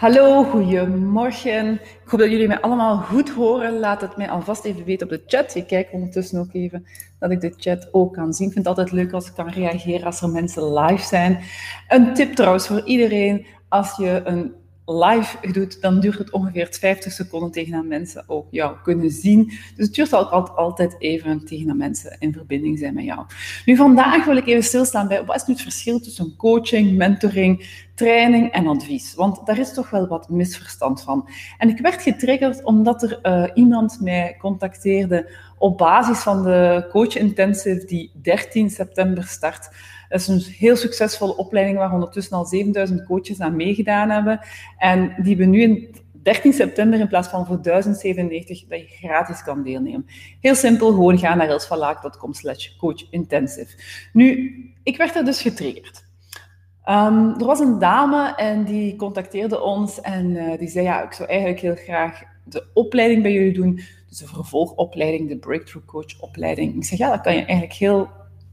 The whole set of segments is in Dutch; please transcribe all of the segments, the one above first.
Hallo, goedemorgen. Ik hoop dat jullie mij allemaal goed horen. Laat het mij alvast even weten op de chat. Ik kijk ondertussen ook even dat ik de chat ook kan zien. Ik vind het altijd leuk als ik kan reageren als er mensen live zijn. Een tip trouwens voor iedereen. Als je een live doet, dan duurt het ongeveer 50 seconden tegen dat mensen ook jou kunnen zien. Dus het duurt altijd, altijd even tegen dat mensen in verbinding zijn met jou. Nu, vandaag wil ik even stilstaan bij wat is nu het verschil tussen coaching, mentoring, training en advies? Want daar is toch wel wat misverstand van. En ik werd getriggerd omdat er uh, iemand mij contacteerde op basis van de Coach Intensive die 13 september start. Dat is een heel succesvolle opleiding waar ondertussen al 7000 coaches aan meegedaan hebben. En die we nu in 13 september in plaats van voor 1097 dat je gratis kan deelnemen. Heel simpel, gewoon ga naar elsvalaak.com slash coachintensive. Nu, ik werd er dus getriggerd. Um, er was een dame en die contacteerde ons en uh, die zei, ja, ik zou eigenlijk heel graag de opleiding bij jullie doen, dus de vervolgopleiding, de Breakthrough Coach opleiding. Ik zeg, ja, dat kan je eigenlijk heel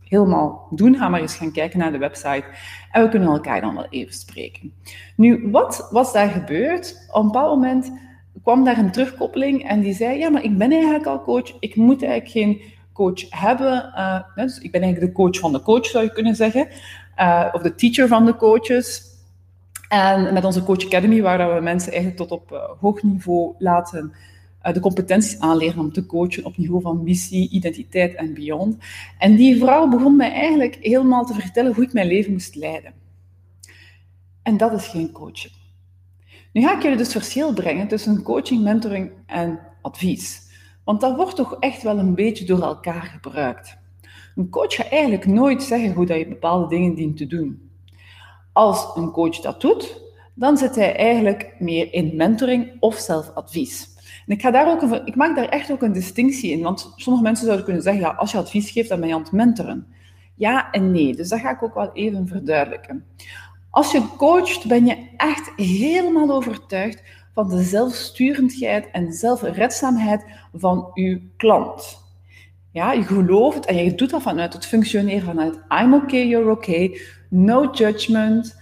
helemaal doen. Ga maar eens gaan kijken naar de website en we kunnen elkaar dan wel even spreken. Nu, wat was daar gebeurd? Op een bepaald moment kwam daar een terugkoppeling en die zei, ja, maar ik ben eigenlijk al coach, ik moet eigenlijk geen coach hebben. Uh, dus ik ben eigenlijk de coach van de coach, zou je kunnen zeggen, uh, of de teacher van de coaches. En met onze Coach Academy, waar we mensen eigenlijk tot op uh, hoog niveau laten eh, de competenties aanleren om te coachen op niveau van missie, identiteit en beyond. En die vrouw begon mij eigenlijk helemaal te vertellen hoe ik mijn leven moest leiden. En dat is geen coaching. Nu ga ik jullie dus verschil brengen tussen coaching, mentoring en advies. Want dat wordt toch echt wel een beetje door elkaar gebruikt. Een coach gaat eigenlijk nooit zeggen hoe dat je bepaalde dingen dient te doen. Als een coach dat doet, dan zit hij eigenlijk meer in mentoring of zelfadvies. Ik, daar maak daar echt ook een distinctie in, want sommige mensen zouden kunnen zeggen, ja, als je advies geeft, dan ben je aan het mentoren. Ja en nee, dus dat ga ik ook wel even verduidelijken. Als je coacht, ben je echt helemaal overtuigd van de zelfsturendheid en zelfredzaamheid van je klant. Ja, je gelooft en je doet dat vanuit het functioneren vanuit I'm okay, you're okay, no judgment,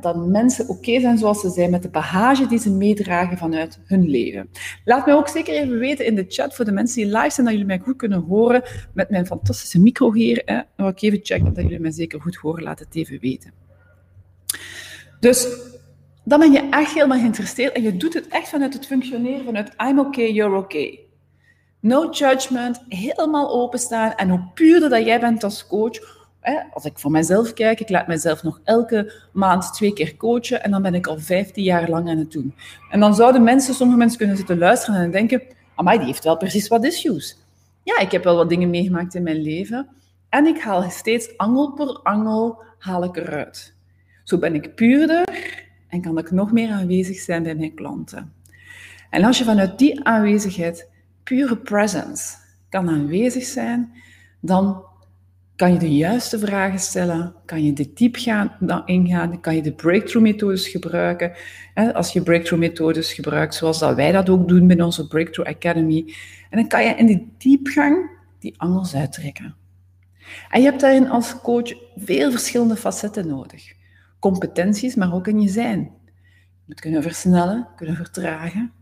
dat, mensen oké zijn zoals ze zijn met de bagage die ze meedragen vanuit hun leven. Laat mij ook zeker even weten in de chat voor de mensen die live zijn dat jullie mij goed kunnen horen met mijn fantastische micro hier. Hè. Dan ik even checken dat jullie mij zeker goed horen. Laat het even weten. Dus dan ben je echt helemaal geïnteresseerd en je doet het echt vanuit het functioneren vanuit I'm okay, you're okay. No judgment, helemaal openstaan en hoe puurder dat jij bent als coach, als ik voor mezelf kijk, ik laat mezelf nog elke maand twee keer coachen en dan ben ik al 15 jaar lang aan het doen. En dan zouden mensen, sommige mensen kunnen zitten luisteren en denken, amai, die heeft wel precies wat issues. Ja, ik heb wel wat dingen meegemaakt in mijn leven en ik haal steeds angel per angel, haal ik eruit. Zo ben ik puurder en kan ik nog meer aanwezig zijn bij mijn klanten. En als je vanuit die aanwezigheid, pure presence, kan aanwezig zijn, dan kan je de juiste vragen stellen? Kan je de diep gaan, ingaan? Kan je de breakthrough-methodes gebruiken? Als je breakthrough-methodes gebruikt, zoals dat wij dat ook doen bij onze Breakthrough Academy. En dan kan je in die diepgang die angels uittrekken. En je hebt daarin als coach veel verschillende facetten nodig. Competenties, maar ook in je zijn. Je moet kunnen versnellen, kunnen vertragen,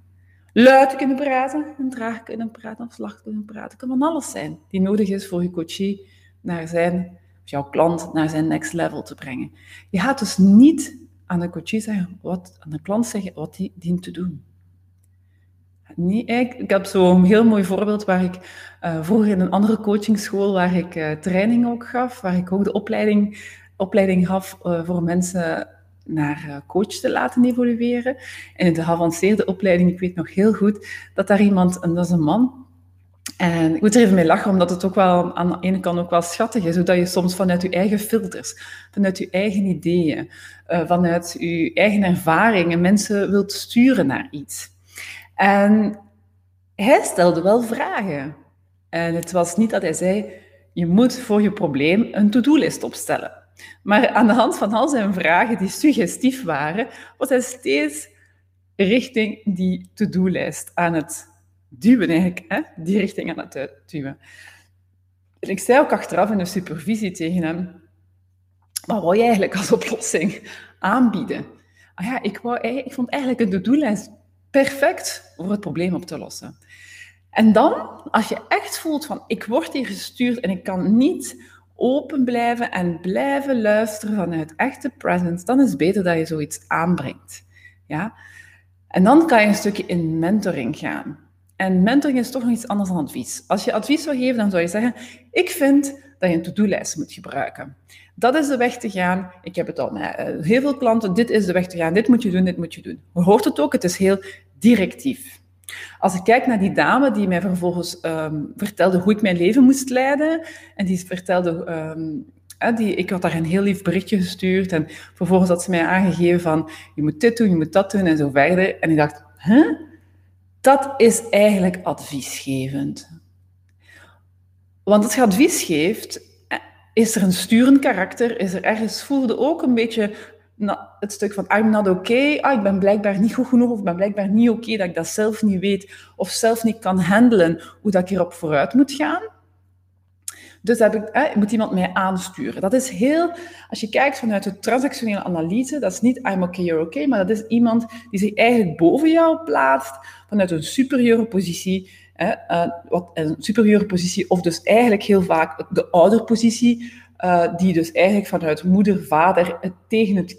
luid kunnen praten, en traag kunnen praten of zacht kunnen praten. Het kan van alles zijn die nodig is voor je coachie naar zijn, of jouw klant naar zijn next level te brengen. Je gaat dus niet aan de coachie zeggen, wat, aan de klant zeggen wat hij dient te doen. Nee, ik, ik heb zo'n heel mooi voorbeeld waar ik uh, vroeger in een andere coachingschool, waar ik uh, training ook gaf, waar ik ook de opleiding, opleiding gaf uh, voor mensen naar coach te laten evolueren. En in de geavanceerde opleiding, ik weet nog heel goed, dat daar iemand, en dat is een man, en ik moet er even mee lachen, omdat het ook wel aan de ene kant ook wel schattig is, zodat je soms vanuit je eigen filters, vanuit je eigen ideeën, uh, vanuit je eigen ervaringen mensen wilt sturen naar iets. En hij stelde wel vragen. En het was niet dat hij zei, je moet voor je probleem een to-do-list opstellen. Maar aan de hand van al zijn vragen die suggestief waren, was hij steeds richting die to-do-lijst aan het duwen eigenlijk, hè? die richting aan het duwen. En ik zei ook achteraf in de supervisie tegen hem, wat wil je eigenlijk als oplossing aanbieden? ah ja, ik, wou, ik vond eigenlijk een to-do-lijst perfect voor het probleem op te lossen. En dan, als je echt voelt van, ik word hier gestuurd en ik kan niet open blijven en blijven luisteren vanuit echte presence, dan is het beter dat je zoiets aanbrengt. Ja? En dan kan je een stukje in mentoring gaan. En mentoring is toch nog iets anders dan advies. Als je advies zou geven, dan zou je zeggen, ik vind dat je een to-do-lijst moet gebruiken. Dat is de weg te gaan. Ik heb het al met eh, heel veel klanten. Dit is de weg te gaan. Dit moet je doen, dit moet je doen. Je hoort het ook, het is heel directief. Als ik kijk naar die dame die mij vervolgens ehm, vertelde hoe ik mijn leven moest leiden, en die vertelde, um, die, ik had daar een heel lief berichtje gestuurd, en vervolgens had ze mij aangegeven van, je moet dit doen, je moet dat doen, en zo verder. En ik dacht, huh? Dat is eigenlijk adviesgevend. Want als je advies geeft, eh, is er een sturend karakter, is er ergens, voelde ook een beetje het stuk van I'm not okay, ah, ik ben blijkbaar niet goed genoeg of ik ben blijkbaar niet oké dat ik dat zelf niet weet of zelf niet kan handelen hoe dat ik hierop vooruit moet gaan. Dus heb ik, eh, moet iemand mij aansturen. Dat is heel, als je kijkt vanuit de transactionele analyse, dat is niet I'm okay, you're okay, maar dat is iemand die zich eigenlijk boven jou plaatst vanuit een superieure positie. Eh, wat, een superieure positie, of dus eigenlijk heel vaak de ouderpositie, uh, die dus eigenlijk vanuit moeder, vader tegen het,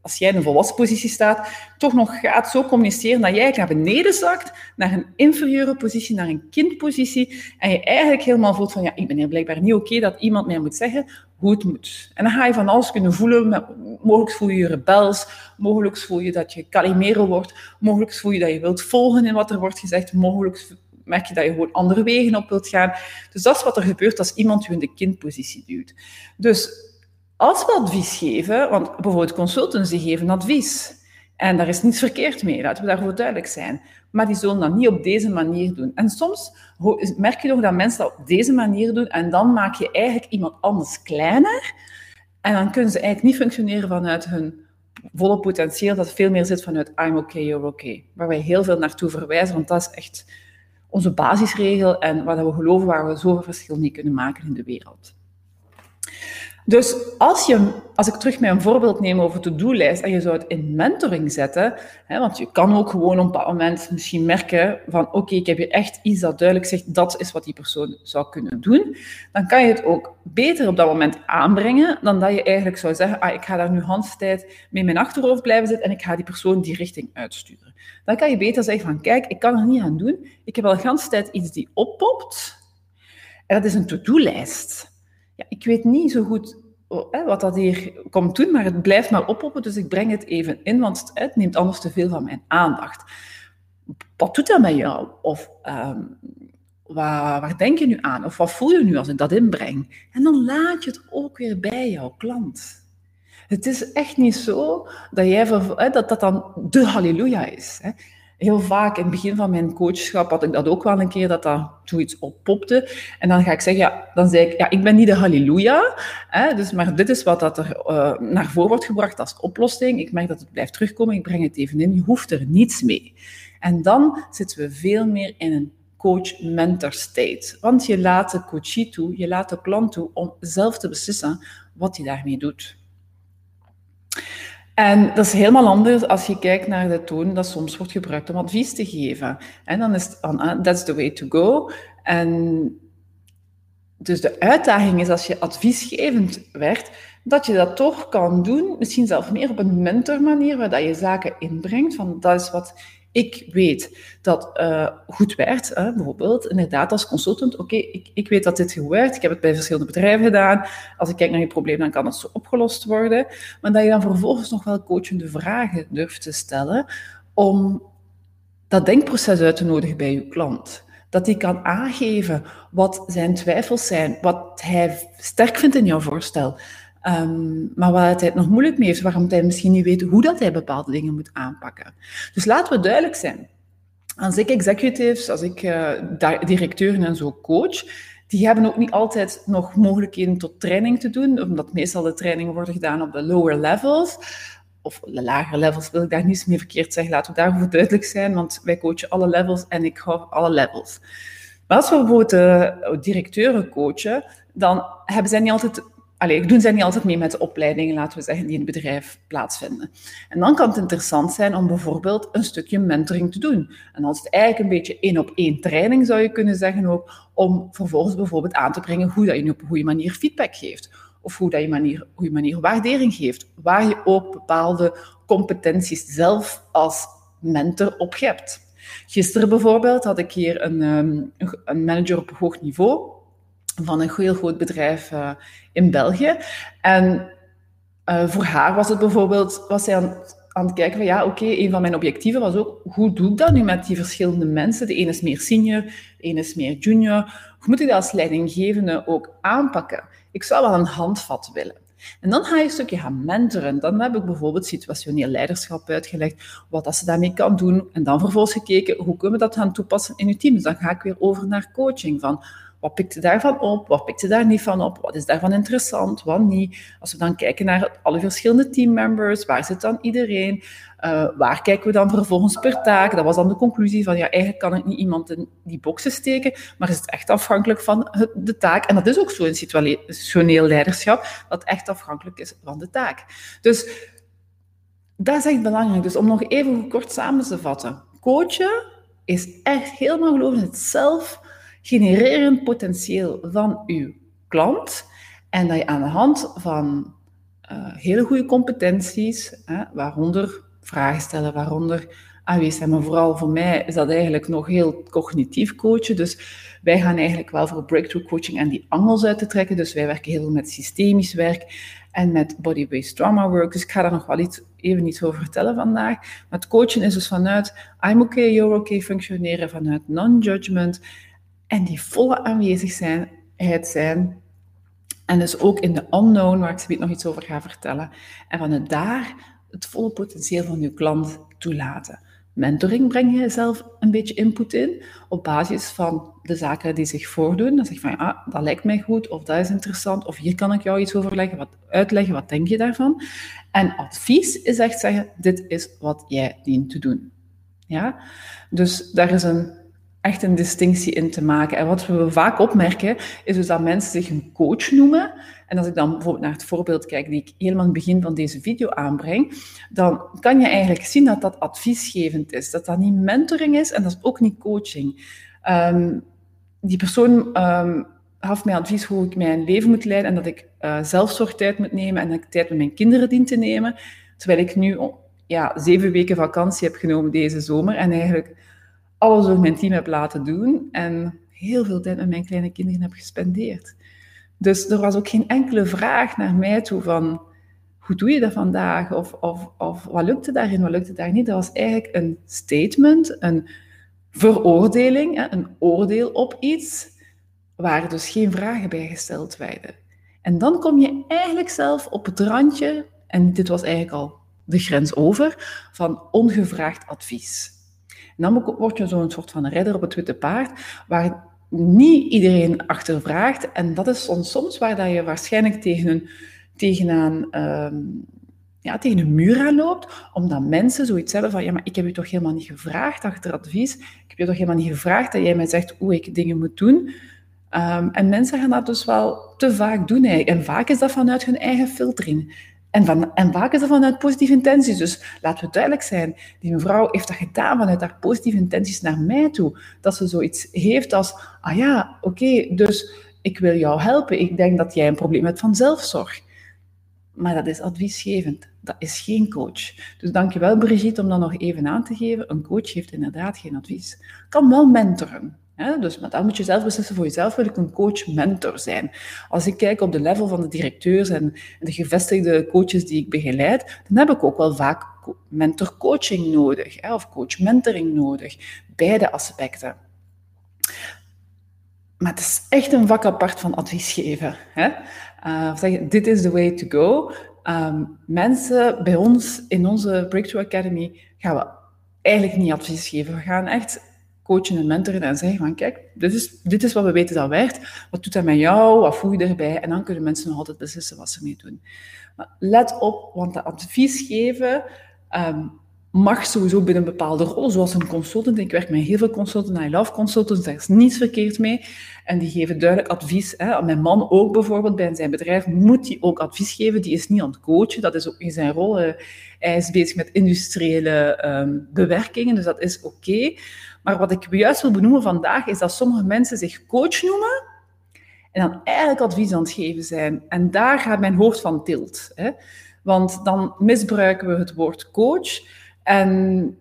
als jij in een volwassen positie staat, toch nog gaat zo communiceren dat jij naar beneden zakt, naar een inferieure positie, naar een kindpositie, en je eigenlijk helemaal voelt van, ja, ik ben hier blijkbaar niet oké dat iemand mij moet zeggen hoe het moet. En dan ga je van alles kunnen voelen, mogelijk voel je je rebels, mogelijk voel je dat je Calimero wordt, mogelijk voel je dat je wilt volgen in wat er wordt gezegd, mogelijk merk je dat je gewoon andere wegen op wilt gaan. Dus dat is wat er gebeurt als iemand je in de kindpositie duwt. Dus als we advies geven, want bijvoorbeeld consultants geven advies, en daar is niets verkeerd mee, laten we daarvoor duidelijk zijn. Maar die zullen dat niet op deze manier doen. En soms merk je nog dat mensen dat op deze manier doen en dan maak je eigenlijk iemand anders kleiner. En dan kunnen ze eigenlijk niet functioneren vanuit hun volle potentieel, dat veel meer zit vanuit I'm okay, you're okay. Waar wij heel veel naartoe verwijzen, want dat is echt onze basisregel en waar we geloven waar we zoveel verschil mee kunnen maken in de wereld. Dus als, je, als ik terug mijn voorbeeld neem over to-do-lijst en je zou het in mentoring zetten, hè, want je kan ook gewoon op een bepaald moment misschien merken van oké, ik heb hier echt iets dat duidelijk zegt dat is wat die persoon zou kunnen doen, dan kan je het ook beter op dat moment aanbrengen dan dat je eigenlijk zou zeggen, ah, ik ga daar nu handstijd mee in mijn achterhoofd blijven zitten en ik ga die persoon die richting uitsturen. Dan kan je beter zeggen van kijk, ik kan er niet aan doen, ik heb al de tijd iets die oppopt. En dat is een to-do-lijst ja, ik weet niet zo goed oh, wat dat hier komt doen, maar het blijft maar oppoppen, dus ik breng het even in, want het neemt anders te veel van mijn aandacht. Wat doet dat met jou? Of um, waar, waar, denk je nu aan? Of wat voel je nu als ik dat inbreng? En dan laat je het ook weer bij jouw klant. Het is echt niet zo dat, jij, dat dat dan de halleluja is heel vaak in het begin van mijn coachschap had ik dat ook wel een keer, dat dat zoiets oppopte. En dan ga ik zeggen, ja, dan zei ik, ja, ik ben niet de halleluja, hè, dus, maar dit is wat dat er uh, naar voren wordt gebracht als oplossing. Ik merk dat het blijft terugkomen, ik breng het even in, je hoeft er niets mee. En dan zitten we veel meer in een coach-mentor state. Want je laat de coachie toe, je laat de klant toe om zelf te beslissen wat hij daarmee doet. En dat is helemaal anders als je kijkt naar de toon dat soms wordt gebruikt om advies te geven. En dan is het uh, that's the way to go. En dus de uitdaging is als je adviesgevend werkt, dat je dat toch kan doen, misschien zelf meer op een mentormanier, waar je zaken inbrengt, van dat is wat ik weet dat uh, goed werkt, hè, bijvoorbeeld, inderdaad als consultant, oké, ik, ik weet dat dit goed werkt, ik heb het bij verschillende bedrijven gedaan, als ik kijk naar je probleem, dan kan het zo opgelost worden, maar dat je dan vervolgens nog wel coachende vragen durft te stellen om dat denkproces uit te nodigen bij je klant. Dat hij kan aangeven wat zijn twijfels zijn, wat hij sterk vindt in jouw voorstel, Um, maar waar hij het nog moeilijk mee heeft, waarom hij misschien niet weet hoe dat hij bepaalde dingen moet aanpakken. Dus laten we duidelijk zijn. Als ik executives, als ik uh, directeuren en zo coach, die hebben ook niet altijd nog mogelijkheden tot training te doen, omdat meestal de trainingen worden gedaan op de lower levels. Of de lagere levels wil ik daar niets meer verkeerd zeggen, laten we daarover duidelijk zijn, want wij coachen alle levels en ik hou alle levels. Maar als we bijvoorbeeld uh, directeuren coachen, dan hebben zij niet altijd Allee, doen zij niet altijd mee met de opleidingen, laten we zeggen, die in het bedrijf plaatsvinden. En dan kan het interessant zijn om bijvoorbeeld een stukje mentoring te doen. En is het eigenlijk een beetje één op één training, zou je kunnen zeggen ook, om vervolgens bijvoorbeeld aan te brengen hoe dat je op een goede manier feedback geeft. Of hoe dat je manier, goede manier waardering geeft. Waar je ook bepaalde competenties zelf als mentor op hebt. Gisteren bijvoorbeeld had ik hier een, ehm, een manager op hoog niveau van een heel groot bedrijf uh, in België. En uh, voor haar was het bijvoorbeeld, was zij aan, aan het kijken van ja, oké, een van mijn objectieven was ook, hoe doe ik dat nu met die verschillende mensen? De ene is meer senior, de ene is meer junior. Hoe moet ik dat als leidinggevende ook aanpakken? Ik zou wel een handvat willen. En dan ga je een stukje gaan mentoren. Dan heb ik bijvoorbeeld situationeel leiderschap uitgelegd, wat dat ze daarmee kan doen. En dan vervolgens gekeken, hoe kunnen we dat gaan toepassen in je team? Dus dan ga ik weer over naar coaching. Van, wat pikt ze daarvan op? Wat pikt ze daar niet van op? Wat is daarvan interessant? Wat niet? Als we dan kijken naar alle verschillende teammembers, waar zit dan iedereen? Uh, waar kijken we dan vervolgens per taak? Dat was dan de conclusie van, ja, eigenlijk kan ik niet iemand in die boxen steken, maar is het echt afhankelijk van de taak? En dat is ook zo in situationeel leiderschap, dat echt afhankelijk is van de taak. Dus dat is echt belangrijk. Dus om nog even kort samen te vatten. Coachen is echt helemaal geloven in het zelf genererend potentieel van uw klant. En dat je aan de hand van uh, hele goede competenties, hè, waaronder vragen stellen, waaronder aanwezig zijn. Maar vooral voor mij is dat eigenlijk nog heel cognitief coachen. Dus wij gaan eigenlijk wel voor breakthrough coaching en die angels uit te trekken. Dus wij werken heel veel met systemisch werk en met body-based trauma work. Dus ik ga daar nog wel iets, even iets over vertellen vandaag. Maar het coachen is dus vanuit I'm okay, you're okay functioneren, vanuit non-judgment. En die volle aanwezigheid zijn. En dus ook in de unknown, waar ik ze nog iets over ga vertellen. En vanuit daar het volle potentieel van uw klant toelaten. Mentoring breng je zelf een beetje input in op basis van de zaken die zich voordoen. Dan zeg je van, ja, dat lijkt mij goed, of dat is interessant, of hier kan ik jou iets over leggen, wat, uitleggen, wat denk je daarvan? En advies is echt zeggen, dit is wat jij dient te doen. Ja? Dus daar is een echt een distinctie in te maken. En wat we vaak opmerken, is dus dat mensen zich een coach noemen. En als ik dan bijvoorbeeld naar het voorbeeld kijk die ik helemaal in het begin van deze video aanbreng, dan kan je eigenlijk zien dat dat adviesgevend is. Dat dat niet mentoring is en dat is ook niet coaching. Um, die persoon um, gaf mij advies hoe ik mijn leven moet leiden en dat ik uh, zelfzorgtijd moet nemen en dat ik tijd met mijn kinderen dien te nemen. Terwijl ik nu ja, zeven weken vakantie heb genomen deze zomer en eigenlijk alles door mijn team heb laten doen en heel veel tijd met mijn kleine kinderen heb gespendeerd. Dus er was ook geen enkele vraag naar mij toe van hoe doe je dat vandaag? Of, of, of wat lukte daarin, wat lukte daar niet? Dat was eigenlijk een statement, een veroordeling, een oordeel op iets waar dus geen vragen bij gesteld werden. En dan kom je eigenlijk zelf op het randje, en dit was eigenlijk al de grens over, van ongevraagd advies. Dan word je zo'n soort van redder op het witte paard, waar niet iedereen achter vraagt. En dat is soms, waar dat je waarschijnlijk tegen een, tegenaan, um, ja, tegen een muur aan loopt, omdat mensen zoiets hebben van, ja, maar ik heb je toch helemaal niet gevraagd achter advies. Ik heb je toch helemaal niet gevraagd dat jij mij zegt hoe ik dingen moet doen. Um, en mensen gaan dat dus wel te vaak doen. En vaak is dat vanuit hun eigen filtering. En, van, en vaak is dat vanuit positieve intenties. Dus laten we duidelijk zijn, die mevrouw heeft dat gedaan vanuit haar positieve intenties naar mij toe. Dat ze zoiets heeft als, ah ja, oké, dus ik wil jou helpen. Ik denk dat jij een probleem hebt van zelfzorg. Maar dat is adviesgevend. Dat is geen coach. Dus dankjewel Brigitte om dat nog even aan te geven. Een coach heeft inderdaad geen advies. Kan wel mentoren. Dus maar dan moet je zelf beslissen voor jezelf, wil ik een coach-mentor zijn? Als ik kijk op de level van de directeurs en de gevestigde coaches die ik begeleid, dan heb ik ook wel vaak mentor-coaching nodig, of coach-mentoring nodig. Beide aspecten. Maar het is echt een vak apart van advies geven. Hè? Uh, zeggen, dit is the way to go. Um, mensen bij ons in onze Breakthrough Academy gaan we eigenlijk niet advies geven. We gaan echt coachen en mentoren en zeggen van kijk, dit is, dit is wat we weten dat werkt. Wat doet dat met jou? Wat voeg je erbij? En dan kunnen mensen nog altijd beslissen wat ze mee doen. Maar let op, want dat advies geven, um, mag sowieso binnen een bepaalde rol, zoals een consultant. Ik werk met heel veel consultants, I love consultants, daar is niets verkeerd mee. En die geven duidelijk advies. Hè. Mijn man ook bijvoorbeeld, bij zijn bedrijf moet hij ook advies geven. Die is niet aan het coachen, dat is ook niet zijn rol. Hij is bezig met industriële um, bewerkingen, dus dat is oké. Maar wat ik juist wil benoemen vandaag, is dat sommige mensen zich coach noemen en dan eigenlijk advies aan het geven zijn. En daar gaat mijn hoofd van tilt. Hè. Want dan misbruiken we het woord coach en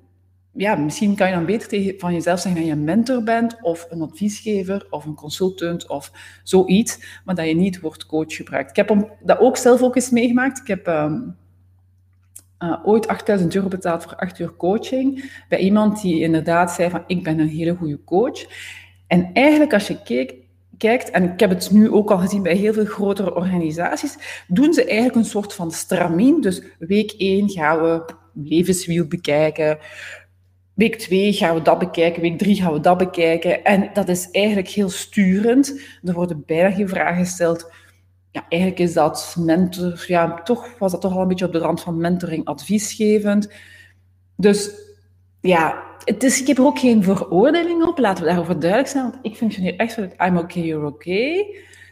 ja, misschien kan je dan beter tegen, van jezelf zeggen dat je een mentor bent, of een adviesgever, of een consultant, of zoiets, maar dat je niet het woord coach gebruikt. Ik heb dat ook zelf ook eens meegemaakt. Ik heb uh, uh, ooit 8000 euro betaald voor 8 uur coaching bij iemand die inderdaad zei van, ik ben een hele goede coach. En eigenlijk als je keek, kijkt, en ik heb het nu ook al gezien bij heel veel grotere organisaties, doen ze eigenlijk een soort van stramien. Dus week 1 gaan we levenswiel bekijken. Week 2 gaan we dat bekijken, week 3 gaan we dat bekijken. En dat is eigenlijk heel sturend. Er worden bijna geen vragen gesteld. Ja, eigenlijk is dat mentor, ja, toch was dat toch al een beetje op de rand van mentoring adviesgevend. Dus ja, het is, ik heb er ook geen veroordeling op, laten we daarover duidelijk zijn, want ik functioneer echt vanuit I'm okay, you're okay.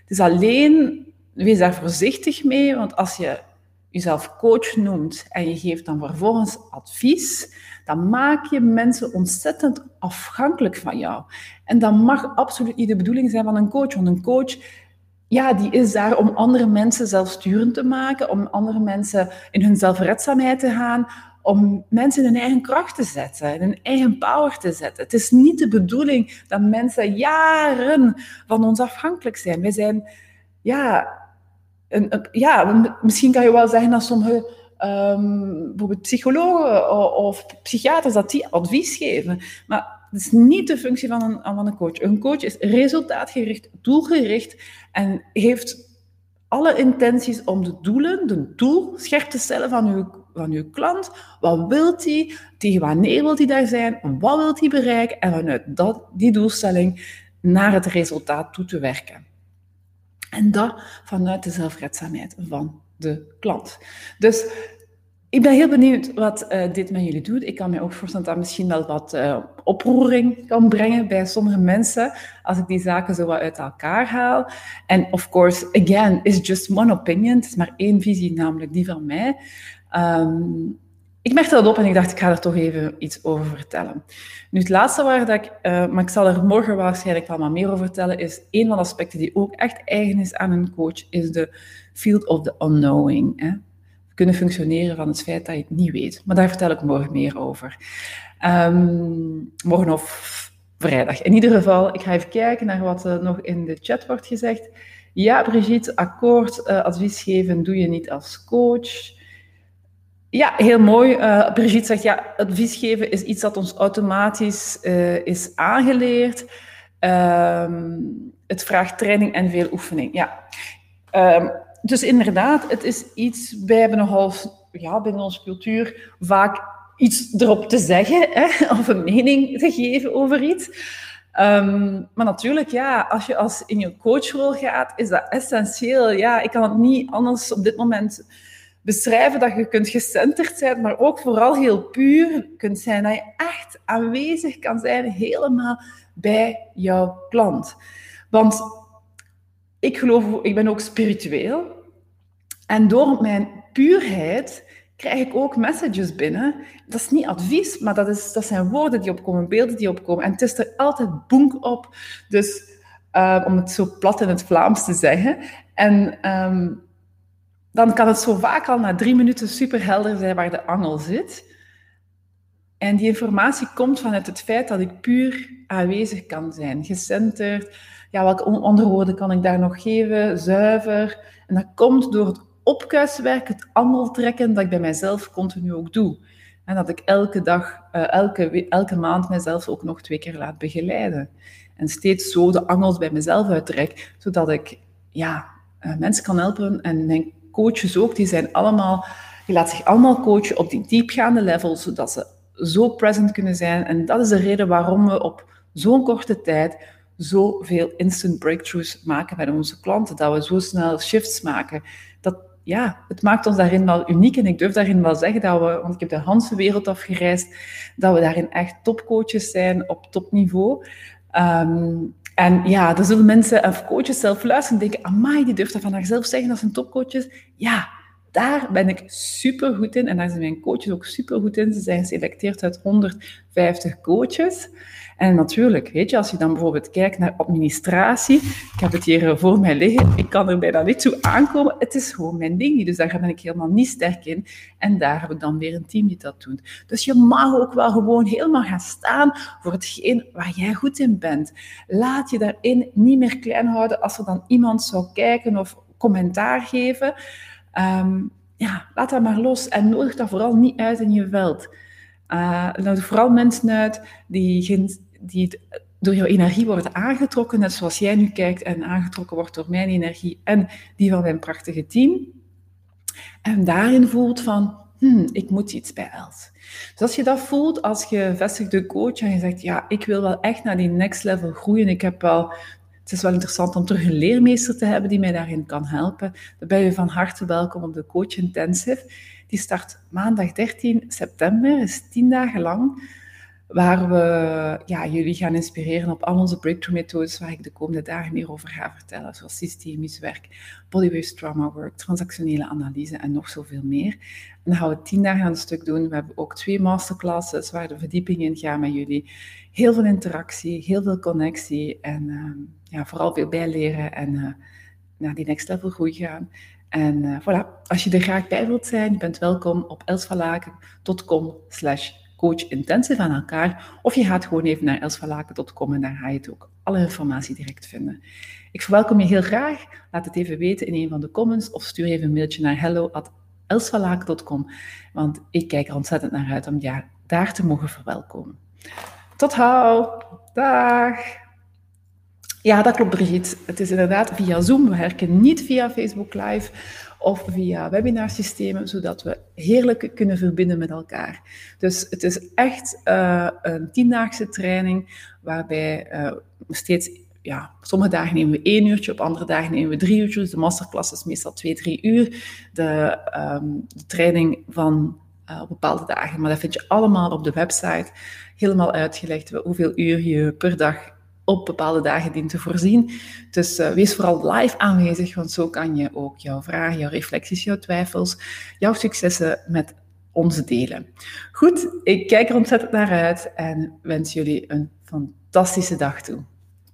Het is alleen, wees daar voorzichtig mee, want als je jezelf coach noemt en je geeft dan vervolgens advies, dan maak je mensen ontzettend afhankelijk van jou. En dat mag absoluut niet de bedoeling zijn van een coach, want een coach ja, die is daar om andere mensen zelfsturend te maken, om andere mensen in hun zelfredzaamheid te gaan, om mensen in hun eigen kracht te zetten, in hun eigen power te zetten. Het is niet de bedoeling dat mensen jaren van ons afhankelijk zijn. Wij zijn, ja, een, ja misschien kan je wel zeggen dat sommige bijvoorbeeld psychologen of psychiaters dat die advies geven. Maar het is niet de functie van een, van een coach. Een coach is resultaatgericht, doelgericht en heeft alle intenties om de doelen, de doel, scherp te stellen van uw van uw klant. Wat wilt hij? Tegen wanneer wilt hij daar zijn? Wat wilt hij bereiken? En vanuit dat, die doelstelling naar het resultaat toe te werken. En dat vanuit de zelfredzaamheid van de klant. Dus ik ben heel benieuwd wat uh, dit met jullie doet. Ik kan me ook voorstellen dat dat misschien wel wat uh, oproering kan brengen bij sommige mensen als ik die zaken zo wat uit elkaar haal. En of course, again, is just one opinion. Het is maar één visie, namelijk die van mij. Um, ik merkte dat op en ik dacht, ik ga er toch even iets over vertellen. Nu, het laatste waar dat ik, uh, maar ik zal er morgen waarschijnlijk wel wat meer over vertellen, is een van de aspecten die ook echt eigen is aan een coach, is de field of the unknowing. Hè? Kunnen functioneren van het feit dat je het niet weet. Maar daar vertel ik morgen meer over. Um, morgen of vrijdag. In ieder geval, ik ga even kijken naar wat er nog in de chat wordt gezegd. Ja, Brigitte, akkoord, uh, advies geven doe je niet als coach. Ja, heel mooi. Uh, Brigitte zegt, ja, advies geven is iets dat ons automatisch uh, is aangeleerd. Um, het vraagt training en veel oefening. Ja. Um, dus inderdaad, het is iets, wij hebben nogal ja, binnen onze cultuur vaak iets erop te zeggen hè, of een mening te geven over iets. Um, maar natuurlijk, ja, als je als in je coachrol gaat, is dat essentieel. Ja, ik kan het niet anders op dit moment beschrijven dat je kunt gecenterd zijn, maar ook vooral heel puur kunt zijn. Dat je echt aanwezig kan zijn helemaal bij jouw klant. Want ik geloof, ik ben ook spiritueel. En door mijn puurheid krijg ik ook messages binnen. Dat is niet advies, maar dat, is, dat zijn woorden die opkomen, beelden die opkomen. En het is er altijd boek op. Dus uh, om het zo plat in het Vlaams te zeggen. En um, dan kan het zo vaak al na drie minuten superhelder zijn waar de angel zit. En die informatie komt vanuit het feit dat ik puur aanwezig kan zijn, gecenterd. Ja, welke andere woorden kan ik daar nog geven? Zuiver. En dat komt door het opkuiswerk, het angeltrekken, dat ik bij mijzelf continu ook doe. En dat ik elke dag, uh, elke, elke maand mezelf ook nog twee keer laat begeleiden. En steeds zo de angels bij mezelf uittrek, zodat ik ja, uh, mensen kan helpen en mijn coaches ook, die zijn allemaal, die laten zich allemaal coachen op die diepgaande level, zodat ze zo present kunnen zijn. En dat is de reden waarom we op zo'n korte tijd zoveel instant breakthroughs maken bij onze klanten, dat we zo snel shifts maken. Dat ja, het maakt ons daarin wel uniek. En ik durf daarin wel zeggen dat we, want ik heb de Hanse wereld afgereisd, dat we daarin echt topcoaches zijn op topniveau. Um, en ja, er zullen mensen of coaches zelf luisteren en denken, amai, die durft dat van haarzelf zeggen dat ze een topcoach. Ja, daar ben ik super goed in en daar zijn mijn coaches ook super goed in. Ze zijn geselecteerd uit 150 coaches. En natuurlijk, weet je, als je dan bijvoorbeeld kijkt naar administratie, ik heb het hier voor mij liggen, ik kan er bijna niet toe aankomen, het is gewoon mijn ding dus daar ben ik helemaal niet sterk in. En daar heb ik dan weer een team die dat doet. Dus je mag ook wel gewoon helemaal gaan staan voor hetgeen waar jij goed in bent. Laat je daarin niet meer klein houden als er dan iemand zou kijken of commentaar geven. Ehm, ja, laat dat maar los en nodig dat vooral niet uit in je veld. Uh, nodig vooral mensen uit die, die door jouw energie worden aangetrokken, net zoals jij nu kijkt en aangetrokken wordt door mijn energie en die van mijn prachtige team. En daarin voelt van, hmm, ik moet iets bij Els. Dus als je dat voelt als gevestigde coach en je zegt, ja, ik wil wel echt naar die next level groeien, ik heb wel het is wel interessant om terug een leermeester te hebben die mij daarin kan helpen. Dan ben je van harte welkom op de Coach Intensive. Die start maandag 13 september, is tien dagen lang waar we ja, jullie gaan inspireren op al onze breakthrough methodes waar ik de komende dagen meer over ga vertellen, zoals systemisch werk, bodywave trauma work, transactionele analyse en nog zoveel meer. En dan gaan we tien dagen aan het stuk doen. We hebben ook twee masterclasses waar de verdieping in gaat met jullie. Heel veel interactie, heel veel connectie en uh, ja, vooral veel bijleren en uh, naar die next level groei gaan. En uh, voilà, als je er graag bij wilt zijn, je bent welkom op elsvalaken.com coach intensive aan elkaar. Of je gaat gewoon even naar elsverlaken.com en daar ga je het ook alle informatie direct vinden. Ik verwelkom je heel graag. Laat het even weten in een van de comments of stuur even een mailtje naar hello@elsverlaken.com, want ik kijk er ontzettend naar uit om je daar te mogen verwelkomen. Tot hou. Dag. Ja, dat klopt Brigitte. Het is inderdaad via Zoom. We werken niet via Facebook Live of via webinarsystemen, zodat we heerlijk kunnen verbinden met elkaar. Dus het is echt uh, een tiendaagse training waarbij uh, steeds, ja, sommige dagen nemen we één uurtje, op andere dagen nemen we drie uurtjes. De masterclass is meestal twee, drie uur. De, um, de training van op bepaalde dagen, maar dat vind je allemaal op de website helemaal uitgelegd hoeveel uur je per dag op bepaalde dagen dient te voorzien. Dus uh, wees vooral live aanwezig, want zo kan je ook jouw vragen, jouw reflecties, jouw twijfels, jouw successen met ons delen. Goed, ik kijk er ontzettend naar uit en wens jullie een fantastische dag toe.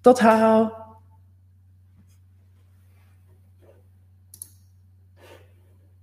Tot hou!